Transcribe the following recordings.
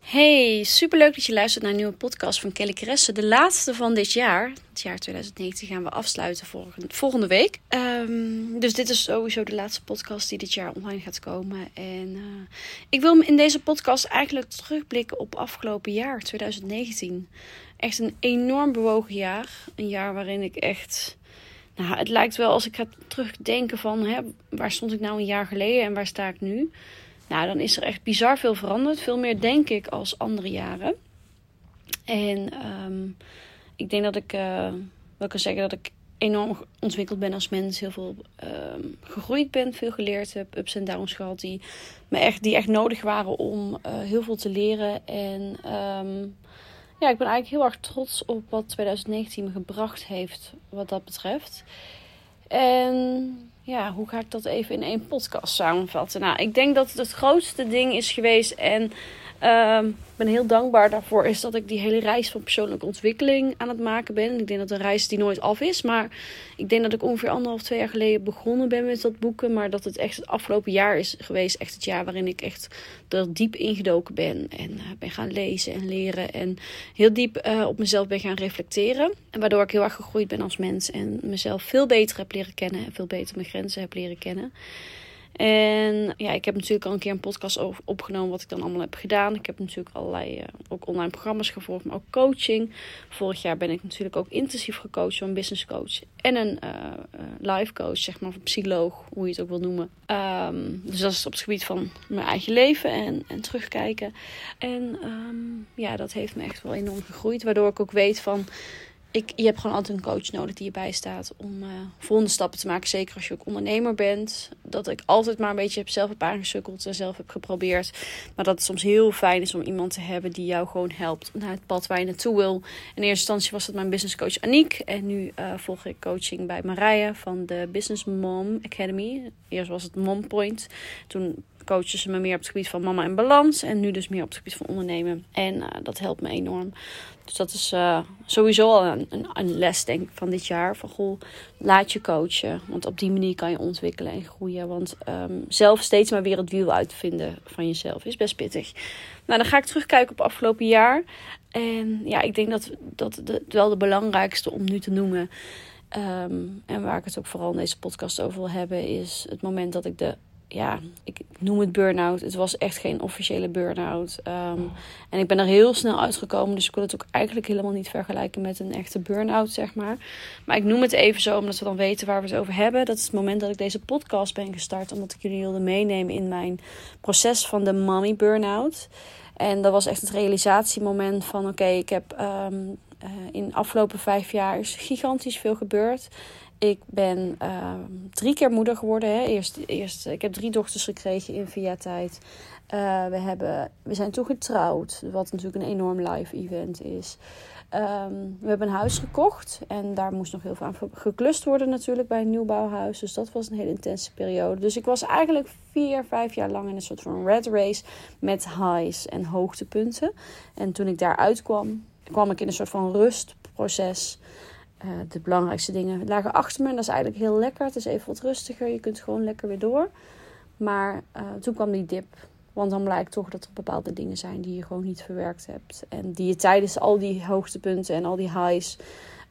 Hey, superleuk dat je luistert naar een nieuwe podcast van Kelly Kresse. De laatste van dit jaar. Het jaar 2019 gaan we afsluiten volgende week. Um, dus dit is sowieso de laatste podcast die dit jaar online gaat komen. En uh, ik wil in deze podcast eigenlijk terugblikken op afgelopen jaar, 2019. Echt een enorm bewogen jaar. Een jaar waarin ik echt... Nou, het lijkt wel als ik ga terugdenken van... Hè, waar stond ik nou een jaar geleden en waar sta ik nu... Nou, dan is er echt bizar veel veranderd. Veel meer denk ik als andere jaren. En ehm, ik denk dat ik uh, wel kan zeggen dat ik enorm ontwikkeld ben als mens. Heel veel ehm, gegroeid ben, veel geleerd heb, ups en downs gehad die, me echt, die echt nodig waren om uh, heel veel te leren. En um, ja, ik ben eigenlijk heel erg trots op wat 2019 me gebracht heeft wat dat betreft. En ja, hoe ga ik dat even in één podcast samenvatten? Nou, ik denk dat het het grootste ding is geweest en Ehm, ik ben heel dankbaar daarvoor is dat ik die hele reis van persoonlijke ontwikkeling aan het maken ben. Ik denk dat een reis die nooit af is. Maar ik denk dat ik ongeveer anderhalf, twee jaar geleden begonnen ben met dat boeken. Maar dat het echt het afgelopen jaar is geweest. Echt het jaar waarin ik echt er diep ingedoken ben. En uh, ben gaan lezen en leren. En heel diep uh, op mezelf ben gaan reflecteren. En waardoor ik heel erg gegroeid ben als mens. En mezelf veel beter heb leren kennen. En veel beter mijn grenzen heb leren kennen. En ja, ik heb natuurlijk al een keer een podcast opgenomen wat ik dan allemaal heb gedaan. Ik heb natuurlijk allerlei uh, ook online programma's gevolgd, maar ook coaching. Vorig jaar ben ik natuurlijk ook intensief gecoacht door een business coach en een uh, life coach, zeg maar, of psycholoog, hoe je het ook wil noemen. Um, dus dat is op het gebied van mijn eigen leven en, en terugkijken. En um, ja, dat heeft me echt wel enorm gegroeid, waardoor ik ook weet van ik, je hebt gewoon altijd een coach nodig die je bijstaat om uh, volgende stappen te maken. Zeker als je ook ondernemer bent. Dat ik altijd maar een beetje zelf heb aangesukkeld en zelf heb geprobeerd. Maar dat het soms heel fijn is om iemand te hebben die jou gewoon helpt naar het pad waar je naartoe wil. In eerste instantie was dat mijn business coach Aniek. En nu uh, volg ik coaching bij Marije van de Business Mom Academy. Eerst was het Mom Point. Toen coachen ze me meer op het gebied van mama en balans. En nu dus meer op het gebied van ondernemen. En uh, dat helpt me enorm. Dus dat is uh, sowieso al een, een, les, denk ik, van dit jaar. Van goh, laat je coachen. Want op die manier kan je ontwikkelen en groeien. Want um, zelf steeds maar weer het wiel uitvinden van jezelf is best pittig. Nou, dan ga ik terugkijken op afgelopen jaar. En ja, ik denk dat dat de, wel de belangrijkste om nu te noemen. Um, en waar ik het ook vooral in deze podcast over wil hebben, is het moment dat ik de ja, ik noem het burn-out. Het was echt geen officiële burn-out. Um, en ik ben er heel snel uitgekomen. Dus ik wil het ook eigenlijk helemaal niet vergelijken met een echte burn-out, zeg maar. Maar ik noem het even zo, omdat we dan weten waar we het over hebben. Dat is het moment dat ik deze podcast ben gestart. Omdat ik jullie wilde meenemen in mijn proces van de mommy burn-out. En dat was echt het realisatiemoment van... Oké, ik heb um, uh, in de afgelopen vijf jaar is gigantisch veel gebeurd. Ik ben uh, drie keer moeder geworden. Hè. Eerst, eerst, ik heb drie dochters gekregen in via tijd. Uh, we, hebben, we zijn toen getrouwd, wat natuurlijk een enorm live event is. Um, we hebben een huis gekocht en daar moest nog heel veel aan geklust worden natuurlijk bij een nieuwbouwhuis. Dus dat was een hele intense periode. Dus ik was eigenlijk vier, vijf jaar lang in een soort van red race met highs en hoogtepunten. En toen ik daar uitkwam, kwam ik in een soort van rustproces. Uh, de belangrijkste dingen lagen achter me. En dat is eigenlijk heel lekker. Het is even wat rustiger. Je kunt gewoon lekker weer door. Maar uh, toen kwam die dip. Want dan blijkt toch dat er bepaalde dingen zijn die je gewoon niet verwerkt hebt. En die je tijdens al die hoogtepunten en al die highs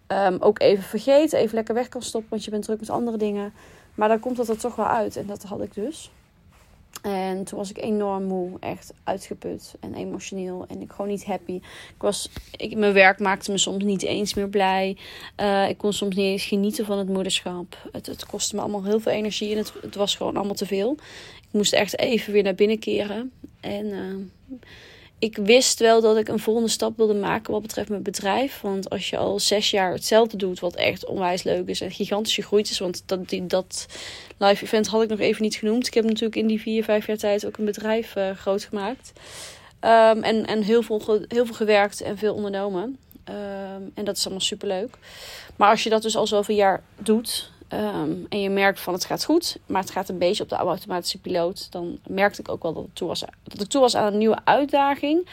um, ook even vergeet. Even lekker weg kan stoppen. Want je bent druk met andere dingen. Maar dan komt dat er toch wel uit. En dat had ik dus. En toen was ik enorm moe, echt uitgeput en emotioneel. En ik gewoon niet happy. Ik was, ik, mijn werk maakte me soms niet eens meer blij. Uh, ik kon soms niet eens genieten van het moederschap. Het, het kostte me allemaal heel veel energie en het, het was gewoon allemaal te veel. Ik moest echt even weer naar binnen keren. En uh, ik wist wel dat ik een volgende stap wilde maken wat betreft mijn bedrijf. Want als je al zes jaar hetzelfde doet, wat echt onwijs leuk is en gigantisch gegroeid is. Want dat, die, dat live event had ik nog even niet genoemd. Ik heb natuurlijk in die vier, vijf jaar tijd ook een bedrijf uh, groot gemaakt. Um, en en heel, veel, heel veel gewerkt en veel ondernomen. Ehm, en dat is allemaal superleuk. Maar als je dat dus al zoveel jaar doet. Ehm, en je merkt van het gaat goed, maar het gaat een beetje op de automatische piloot. Dan merkte ik ook wel dat, toe was, dat ik toe was aan een nieuwe uitdaging.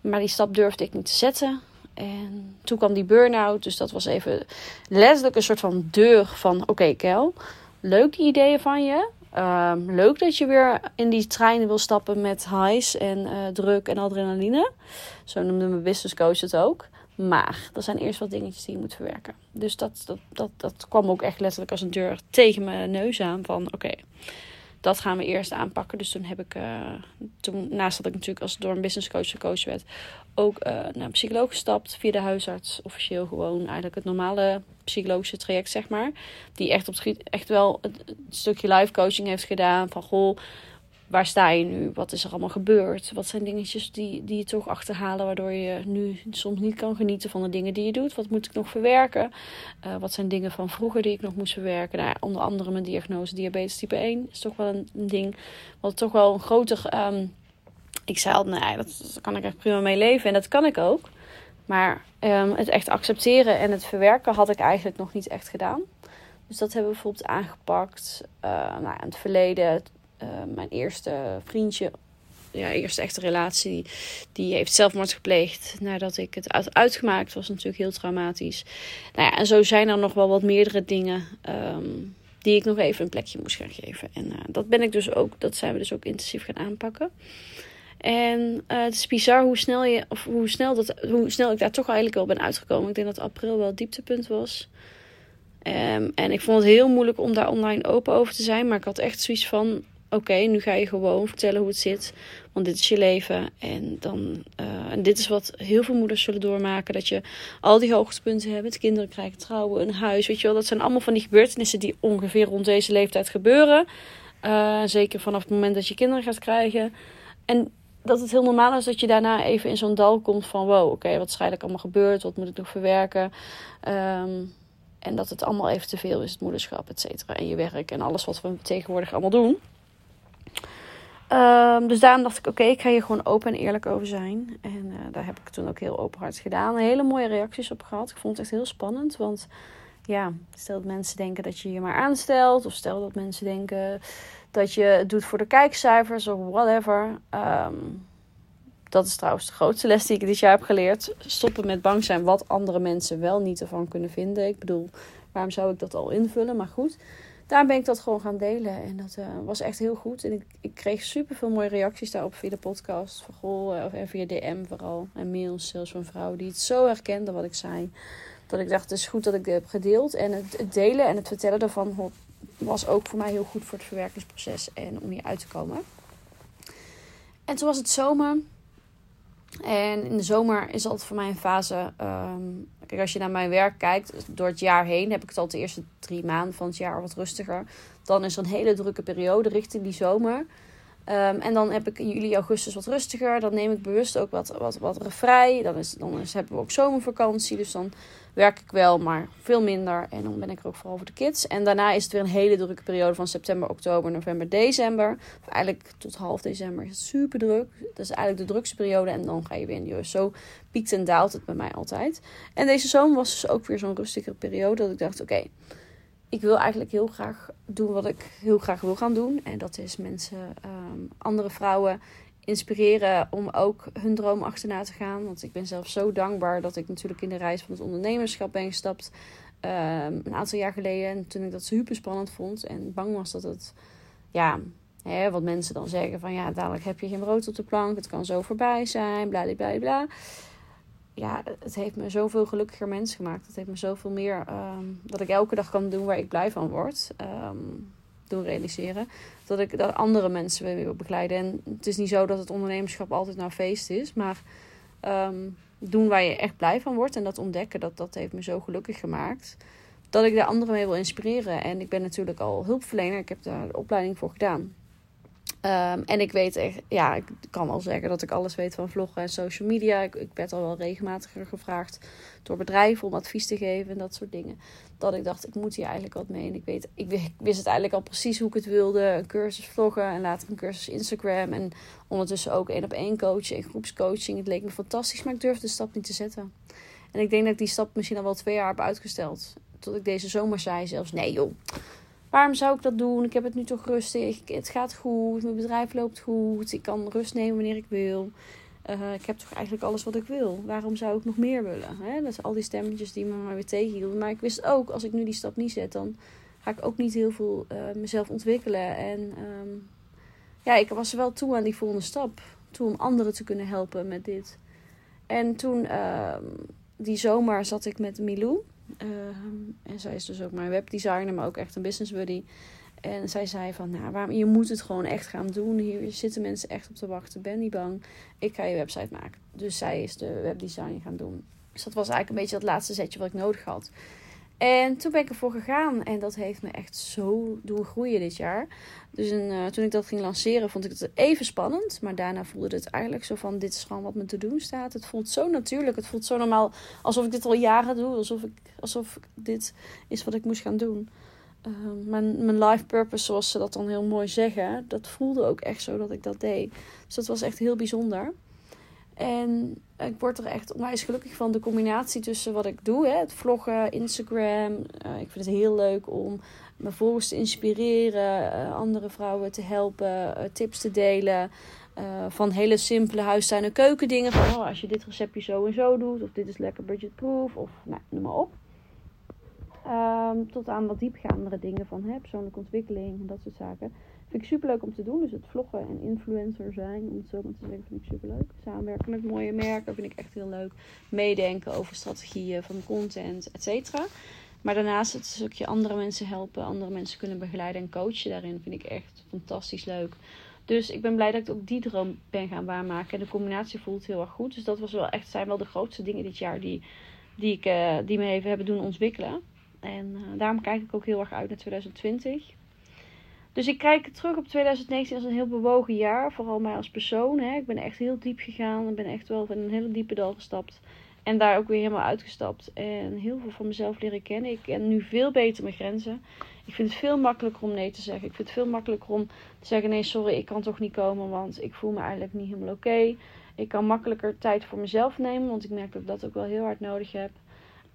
Maar die stap durfde ik niet te zetten. En toen kwam die burn-out. Dus dat was even letterlijk een soort van deur van... Oké, Kel, leuk die ideeën van je. Ehm, leuk dat je weer in die trein wil stappen met highs en uh, druk en adrenaline. Zo noemde mijn business coach het ook. Maar er zijn eerst wat dingetjes die je moet verwerken. Dus dat, dat, dat, dat kwam ook echt letterlijk als een deur tegen mijn neus aan. Van oké, dat gaan we eerst aanpakken. Dus toen heb ik, uh, toen, naast dat ik natuurlijk als door een business coach gecoacht werd, ook uh, naar een psycholoog gestapt via de huisarts. Officieel gewoon eigenlijk het normale psychologische traject, zeg maar. Die echt, op echt wel een, stukje live coaching heeft gedaan. Van goh, waar sta je nu? Wat is er allemaal gebeurd? Wat zijn dingetjes die, die je toch achterhalen, waardoor je nu soms niet kan genieten van de dingen die je doet? Wat moet ik nog verwerken? Uh, wat zijn dingen van vroeger die ik nog moest verwerken? Nou, onder andere mijn diagnose diabetes type 1 is toch wel een, ding wat toch wel een groter. Um, ik zei al, nee, dat, kan ik echt prima mee leven en dat kan ik ook. Maar um, het echt accepteren en het verwerken had ik eigenlijk nog niet echt gedaan. Dus dat hebben we bijvoorbeeld aangepakt. Uh, nou, in het verleden, uh, mijn eerste vriendje, ja, eerste echte relatie, die heeft zelfmoord gepleegd nadat ik het uitgemaakt. was natuurlijk heel traumatisch. Nou ja, en zo zijn er nog wel wat meerdere dingen um, die ik nog even een plekje moest gaan geven. En uh, dat ben ik dus ook, dat zijn we dus ook intensief gaan aanpakken. En uh, het is bizar hoe snel, je, of hoe, snel dat, hoe snel ik daar toch eigenlijk wel ben uitgekomen. Ik denk dat april wel het dieptepunt was. Um, en ik vond het heel moeilijk om daar online open over te zijn. Maar ik had echt zoiets van: oké, nu ga je gewoon vertellen hoe het zit. Want dit is je leven. En, dan, uh, en dit is wat heel veel moeders zullen doormaken. Dat je al die hoogtepunten hebt. Kinderen krijgen trouwen, een huis. Weet je wel, dat zijn allemaal van die gebeurtenissen die ongeveer rond deze leeftijd gebeuren. Uh, zeker vanaf het moment dat je kinderen gaat krijgen. En dat het heel normaal is dat je daarna even in zo'n dal komt van wow, oké, wat is eigenlijk allemaal gebeurd? Wat moet ik nog verwerken? Um, en dat het allemaal even te veel is, het moederschap, et cetera. En je werk en alles wat we tegenwoordig allemaal doen. Um, dus daarom dacht ik, oké, ik ga hier gewoon open en eerlijk over zijn. En uh, daar heb ik toen ook heel openhartig gedaan. Hele mooie reacties op gehad. Ik vond het echt heel spannend, want ja, stel dat mensen denken dat je je maar aanstelt. Of stel dat mensen denken dat je het doet voor de kijkcijfers of whatever. Um, dat is trouwens de grootste les die ik dit jaar heb geleerd. Stoppen met bang zijn wat andere mensen wel niet ervan kunnen vinden. Ik bedoel, waarom zou ik dat al invullen? Maar goed, daar ben ik dat gewoon gaan delen. En dat uh, was echt heel goed. En ik, ik kreeg super veel mooie reacties daarop via de podcast. Van goh, uh, en via DM vooral. En mails zelfs van vrouwen die het zo herkenden wat ik zei. Dat ik dacht, het is goed dat ik dit heb gedeeld. En het, het delen en het vertellen daarvan was ook voor mij heel goed voor het verwerkingsproces. En om hier uit te komen. En toen was het zomer. En in de zomer is altijd voor mij een fase. Um, kijk, als je naar mijn werk kijkt, door het jaar heen heb ik het al de eerste drie maanden van het jaar wat rustiger. Dan is er een hele drukke periode richting die zomer. Um, en dan heb ik in juli, augustus wat rustiger. Dan neem ik bewust ook wat, wat, wat vrij. Dan, is, dan is, hebben we ook zomervakantie. Dus dan werk ik wel, maar veel minder. En dan ben ik er ook vooral voor de kids. En daarna is het weer een hele drukke periode van september, oktober, november, december. Of eigenlijk tot half december is het super druk. Dat is eigenlijk de drukste periode. En dan ga je weer in de. Zo piekt en daalt het bij mij altijd. En deze zomer was dus ook weer zo'n rustigere periode. Dat ik dacht, oké. Ik wil eigenlijk heel graag doen wat ik heel graag wil gaan doen. En dat is mensen, um, andere vrouwen inspireren om ook hun droom achterna te gaan. Want ik ben zelf zo dankbaar dat ik natuurlijk in de reis van het ondernemerschap ben gestapt. Um, een aantal jaar geleden. Toen ik dat super spannend vond. En bang was dat het, ja, hè, wat mensen dan zeggen van ja, dadelijk heb je geen brood op de plank. Het kan zo voorbij zijn, bla bla bla ja, het heeft me zoveel gelukkiger mens gemaakt. Het heeft me zoveel meer um, dat ik elke dag kan doen waar ik blij van word. Um, doen realiseren. Dat ik dat andere mensen weer wil begeleiden. En het is niet zo dat het ondernemerschap altijd nou feest is. Maar um, doen waar je echt blij van wordt. En dat ontdekken, dat, dat heeft me zo gelukkig gemaakt. Dat ik daar anderen mee wil inspireren. En ik ben natuurlijk al hulpverlener. Ik heb daar de opleiding voor gedaan. Um, en ik weet echt, ja, ik kan wel zeggen dat ik alles weet van vloggen en social media. Ik, ik werd al wel regelmatiger gevraagd door bedrijven om advies te geven en dat soort dingen. Dat ik dacht, ik moet hier eigenlijk wat mee. En ik, weet, ik, wist het eigenlijk al precies hoe ik het wilde. Een cursus vloggen en later een cursus Instagram. En ondertussen ook één op één coaching en groepscoaching. Het leek me fantastisch, maar ik durfde de stap niet te zetten. En ik denk dat ik die stap misschien al wel twee jaar heb uitgesteld. Tot ik deze zomer zei zelfs, nee joh, waarom zou ik dat doen? Ik heb het nu toch rustig, het gaat goed, mijn bedrijf loopt goed, ik kan rust nemen wanneer ik wil. Uh, ik heb toch eigenlijk alles wat ik wil. Waarom zou ik nog meer willen? Dat zijn al die stemmetjes die me maar weer tegenhielden. Maar ik wist ook, als ik nu die stap niet zet, dan ga ik ook niet heel veel uh, mezelf ontwikkelen. En um, ja, ik was wel toe aan die volgende stap. Toe om anderen te kunnen helpen met dit. En toen, uh, die zomer, zat ik met Milou. En zij is dus ook mijn webdesigner, maar ook echt een business buddy. En zij zei van, nou, waarom, je moet het gewoon echt gaan doen. Hier zitten mensen echt op te wachten. Ben niet bang. Ik ga je website maken. Dus zij is de webdesign gaan doen. Dus dat was eigenlijk een beetje het laatste zetje wat ik nodig had. En toen ben ik ervoor gegaan. En dat heeft me echt zo doen groeien dit jaar. Dus een, uh, toen ik dat ging lanceren, vond ik het even spannend. Maar daarna voelde het eigenlijk zo van: dit is gewoon wat me te doen staat. Het voelt zo natuurlijk. Het voelt zo normaal. Alsof ik dit al jaren doe. Alsof, ik, alsof dit is wat ik moest gaan doen. Uh, mijn, mijn life purpose, zoals ze dat dan heel mooi zeggen, dat voelde ook echt zo dat ik dat deed. Dus dat was echt heel bijzonder. En ik word er echt onwijs gelukkig van. De combinatie tussen wat ik doe, hè, het vloggen, Instagram. Uh, ik vind het heel leuk om mijn volgers te inspireren, uh, andere vrouwen te helpen, uh, tips te delen. van hele simpele huistuin- en keukendingen. Van oh, als je dit receptje zo en zo doet, of dit is lekker budgetproof, of nou, noem maar op. Um, tot aan wat diepgaandere dingen van persoonlijke ontwikkeling en dat soort zaken. Vind ik super leuk om te doen. Dus het vloggen en influencer zijn, om het zo maar te zeggen, vind ik super leuk. Samenwerken met mooie merken vind ik echt heel leuk. Meedenken over strategieën van content, et cetera. Maar daarnaast het stukje andere mensen helpen, andere mensen kunnen begeleiden en coachen daarin vind ik echt fantastisch leuk. Dus ik ben blij dat ik ook die droom ben gaan waarmaken. En de combinatie voelt heel erg goed. Dus dat was wel echt, zijn wel de grootste dingen dit jaar die, die, ik, uh, die me even hebben doen ontwikkelen. En uh, daarom kijk ik ook heel erg uit naar 2020. Dus ik kijk terug op 2019 als een heel bewogen jaar. Vooral mij als persoon. Hè. Ik ben echt heel diep gegaan. Ik ben echt wel van een hele diepe dal gestapt. En daar ook weer helemaal uitgestapt. En heel veel van mezelf leren kennen. Ik ken nu veel beter mijn grenzen. Ik vind het veel makkelijker om nee te zeggen. Ik vind het veel makkelijker om te zeggen: nee, sorry, ik kan toch niet komen. Want ik voel me eigenlijk niet helemaal oké. Ik kan makkelijker tijd voor mezelf nemen. Want ik merk dat ik dat ook wel heel hard nodig heb.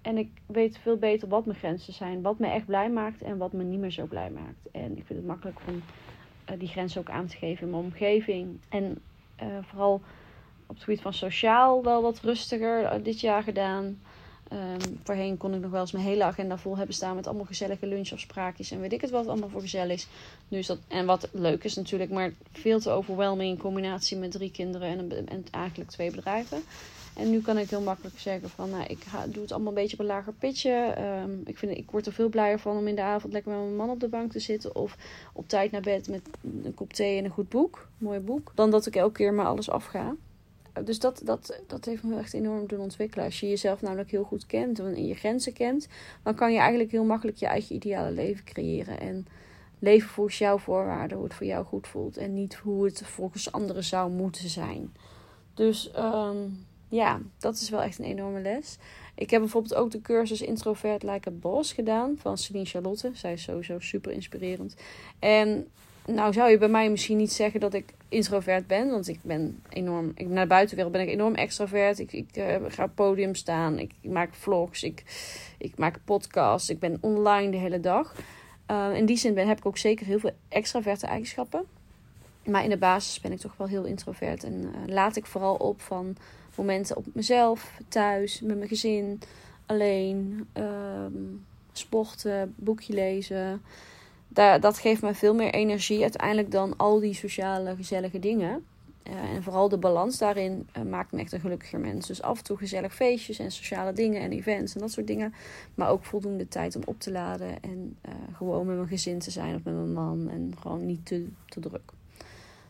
En ik weet veel beter wat mijn grenzen zijn. Wat me echt blij maakt en wat me niet meer zo blij maakt. En ik vind het makkelijk om uh, die grenzen ook aan te geven in mijn omgeving. En uh, vooral op het gebied van sociaal wel wat rustiger uh, dit jaar gedaan. Um, voorheen kon ik nog wel eens mijn hele agenda vol hebben staan met allemaal gezellige lunchafspraakjes en weet ik het wat allemaal voor gezellig is. Nu is dat, en wat leuk is natuurlijk, maar veel te overwhelming in combinatie met drie kinderen en eigenlijk twee bedrijven. En nu kan ik heel makkelijk zeggen van, nou, ik doe het allemaal een beetje op een lager pitje. Um, ik, vind, ik word er veel blijer van om in de avond lekker met mijn man op de bank te zitten. Of op tijd naar bed met een kop thee en een goed boek. Een mooi boek. Dan dat ik elke keer maar alles afga. Dus dat, dat, dat heeft me echt enorm doen ontwikkelen. Als je jezelf namelijk heel goed kent en je grenzen kent, dan kan je eigenlijk heel makkelijk je eigen ideale leven creëren. En leven volgens jouw voorwaarden, hoe het voor jou goed voelt. En niet hoe het volgens anderen zou moeten zijn. Dus um, ja, dat is wel echt een enorme les. Ik heb bijvoorbeeld ook de cursus Introvert Like a Boss gedaan van Celine Charlotte. Zij is sowieso super inspirerend. En nou zou je bij mij misschien niet zeggen dat ik introvert ben, want ik ben enorm, ik, naar de buitenwereld ben ik enorm extrovert. Ik, ik uh, ga op podium staan, ik, maak vlogs, ik, ik maak podcasts, ik ben online de hele dag. Uh, in die zin ben, heb ik ook zeker heel veel extraverte eigenschappen. Maar in de basis ben ik toch wel heel introvert en uh, laat ik vooral op van momenten op mezelf, thuis, met mijn gezin, alleen, um, sporten, boekje lezen. Daar, dat geeft me veel meer energie uiteindelijk dan al die sociale gezellige dingen. Uh, en vooral de balans daarin uh, maakt me echt een gelukkiger mens. Dus af en toe gezellig feestjes en sociale dingen en events en dat soort dingen. Maar ook voldoende tijd om op te laden en uh, gewoon met mijn gezin te zijn of met mijn man. En gewoon niet te, te druk.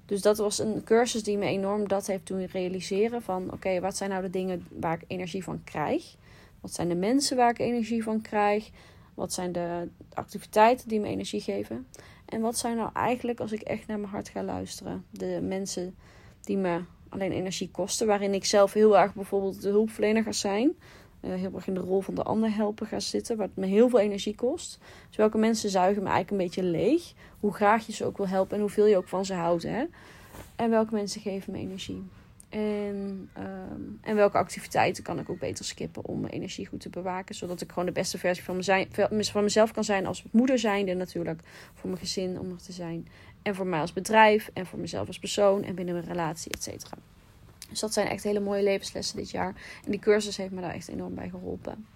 Dus dat was een cursus die me enorm dat heeft doen realiseren van oké, wat zijn nou de dingen waar ik energie van krijg? Wat zijn de mensen waar ik energie van krijg? Wat zijn de activiteiten die me energie geven? En wat zijn nou eigenlijk, als ik echt naar mijn hart ga luisteren, de mensen die me alleen energie kosten, waarin ik zelf heel erg bijvoorbeeld de hulpverlener ga zijn, uh, heel erg in de rol van de ander helpen ga zitten, wat me heel veel energie kost. Dus welke mensen zuigen me eigenlijk een beetje leeg, hoe graag je ze ook wil helpen en hoeveel je ook van ze houdt. Hè? En welke mensen geven me energie. En, ehm, en welke activiteiten kan ik ook beter skippen om mijn energie goed te bewaken. Zodat ik gewoon de beste versie van, van mezelf kan zijn als moeder zijnde natuurlijk. Voor mijn gezin om er te zijn. En voor mij als bedrijf. En voor mezelf als persoon. En binnen mijn relatie, et cetera. Dus dat zijn echt hele mooie levenslessen dit jaar. En die cursus heeft me daar echt enorm bij geholpen.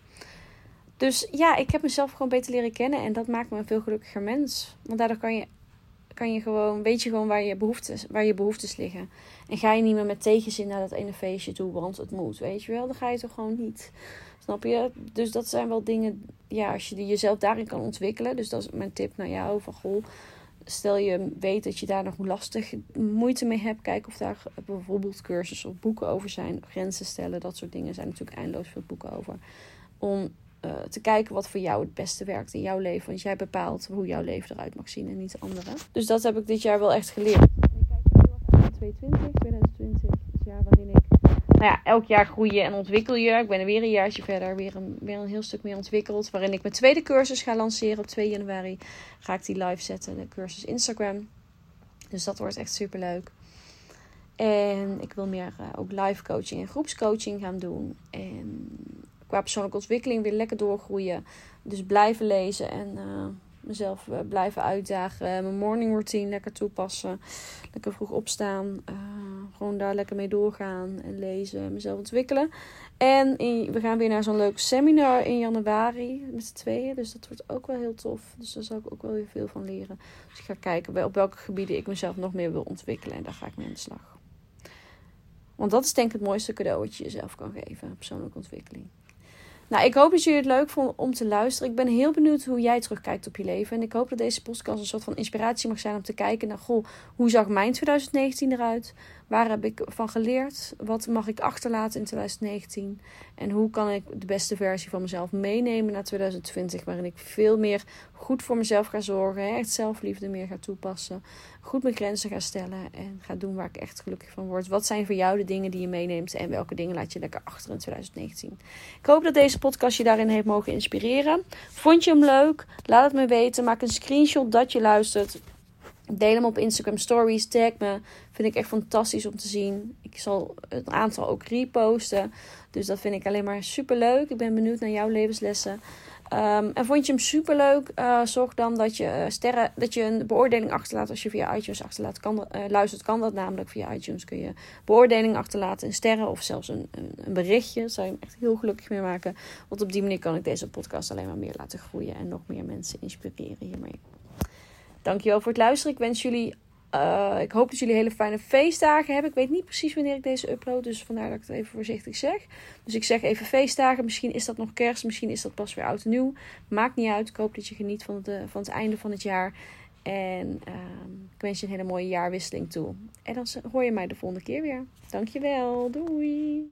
Dus ja, ik heb mezelf gewoon beter leren kennen. En dat maakt me een veel gelukkiger mens. Want daardoor kan je, kan je gewoon, weet je gewoon waar je, behoeftes, waar je behoeftes liggen. En ga je niet meer met tegenzin naar dat ene feestje toe, want het moet. Weet je wel, dan ga je toch gewoon niet. Snap je? Dus dat zijn wel dingen, ja, als je jezelf daarin kan ontwikkelen. Dus dat is mijn tip naar jou. Van goh, stel je weet dat je daar nog lastig moeite mee hebt. Kijk of daar bijvoorbeeld cursussen of boeken over zijn. Grenzen stellen, dat soort dingen zijn natuurlijk eindeloos veel boeken over. Om uh, te kijken wat voor jou het beste werkt in jouw leven. Want jij bepaalt hoe jouw leven eruit mag zien en niet de andere. Dus dat heb ik dit jaar wel echt geleerd. Kijk heel erg naar 2020. 2020 nou ja, elk jaar groei je en ontwikkel je. Ik ben er weer een jaartje verder, weer een, weer een heel stuk meer ontwikkeld. Waarin ik mijn tweede cursus ga lanceren op 2 januari. Ga ik die live zetten, de cursus Instagram. Dus dat wordt echt super leuk. En ik wil meer uh, ook live coaching en groepscoaching gaan doen. En qua persoonlijke ontwikkeling weer lekker doorgroeien. Dus blijven lezen en uh, mezelf uh, blijven uitdagen. Mijn morning routine lekker toepassen. Lekker vroeg opstaan. Gewoon daar lekker mee doorgaan en lezen. Mezelf ontwikkelen. En we gaan weer naar zo'n leuk seminar in januari met z'n tweeën. Dus dat wordt ook wel heel tof. Dus daar zal ik ook wel weer veel van leren. Dus ik ga kijken op welke gebieden ik mezelf nog meer wil ontwikkelen. En daar ga ik mee aan de slag. Want dat is denk ik het mooiste cadeau wat je jezelf kan geven. Persoonlijke ontwikkeling. Nou, ik hoop dat jullie het leuk vonden om te luisteren. Ik ben heel benieuwd hoe jij terugkijkt op je leven. En ik hoop dat deze podcast een soort van inspiratie mag zijn om te kijken naar, goh, hoe zag mijn 2019 eruit? Waar heb ik van geleerd? Wat mag ik achterlaten in 2019? En hoe kan ik de beste versie van mezelf meenemen naar 2020, waarin ik veel meer goed voor mezelf ga zorgen, echt zelfliefde meer ga toepassen, goed mijn grenzen ga stellen en ga doen waar ik echt gelukkig van word. Wat zijn voor jou de dingen die je meeneemt en welke dingen laat je lekker achter in 2019? Ik hoop dat deze podcast je daarin heeft mogen inspireren. Vond je hem leuk? Laat het me weten. Maak een screenshot dat je luistert. Deel hem op Instagram Stories. Tag me. Vind ik echt fantastisch om te zien. Ik zal een aantal ook reposten. Dus dat vind ik alleen maar super leuk. Ik ben benieuwd naar jouw levenslessen. Um, en vond je hem super leuk? Uh, zorg dan dat je, uh, sterren, dat je een beoordeling achterlaat als je via iTunes achterlaat. Kan, uh, luistert, kan dat namelijk via iTunes. Kun je beoordeling achterlaten in sterren of zelfs een, een, berichtje. Zou je me echt heel gelukkig mee maken. Want op die manier kan ik deze podcast alleen maar meer laten groeien en nog meer mensen inspireren hiermee. Dankjewel voor het luisteren. Ik wens jullie uh, ik hoop dat jullie hele fijne feestdagen hebben. Ik weet niet precies wanneer ik deze upload, dus vandaar dat ik het even voorzichtig zeg. Dus ik zeg even feestdagen. Misschien is dat nog kerst, misschien is dat pas weer oud en nieuw. Maakt niet uit. Ik hoop dat je geniet van het, van het einde van het jaar. En uh, ik wens je een hele mooie jaarwisseling toe. En dan hoor je mij de volgende keer weer. Dankjewel. Doei.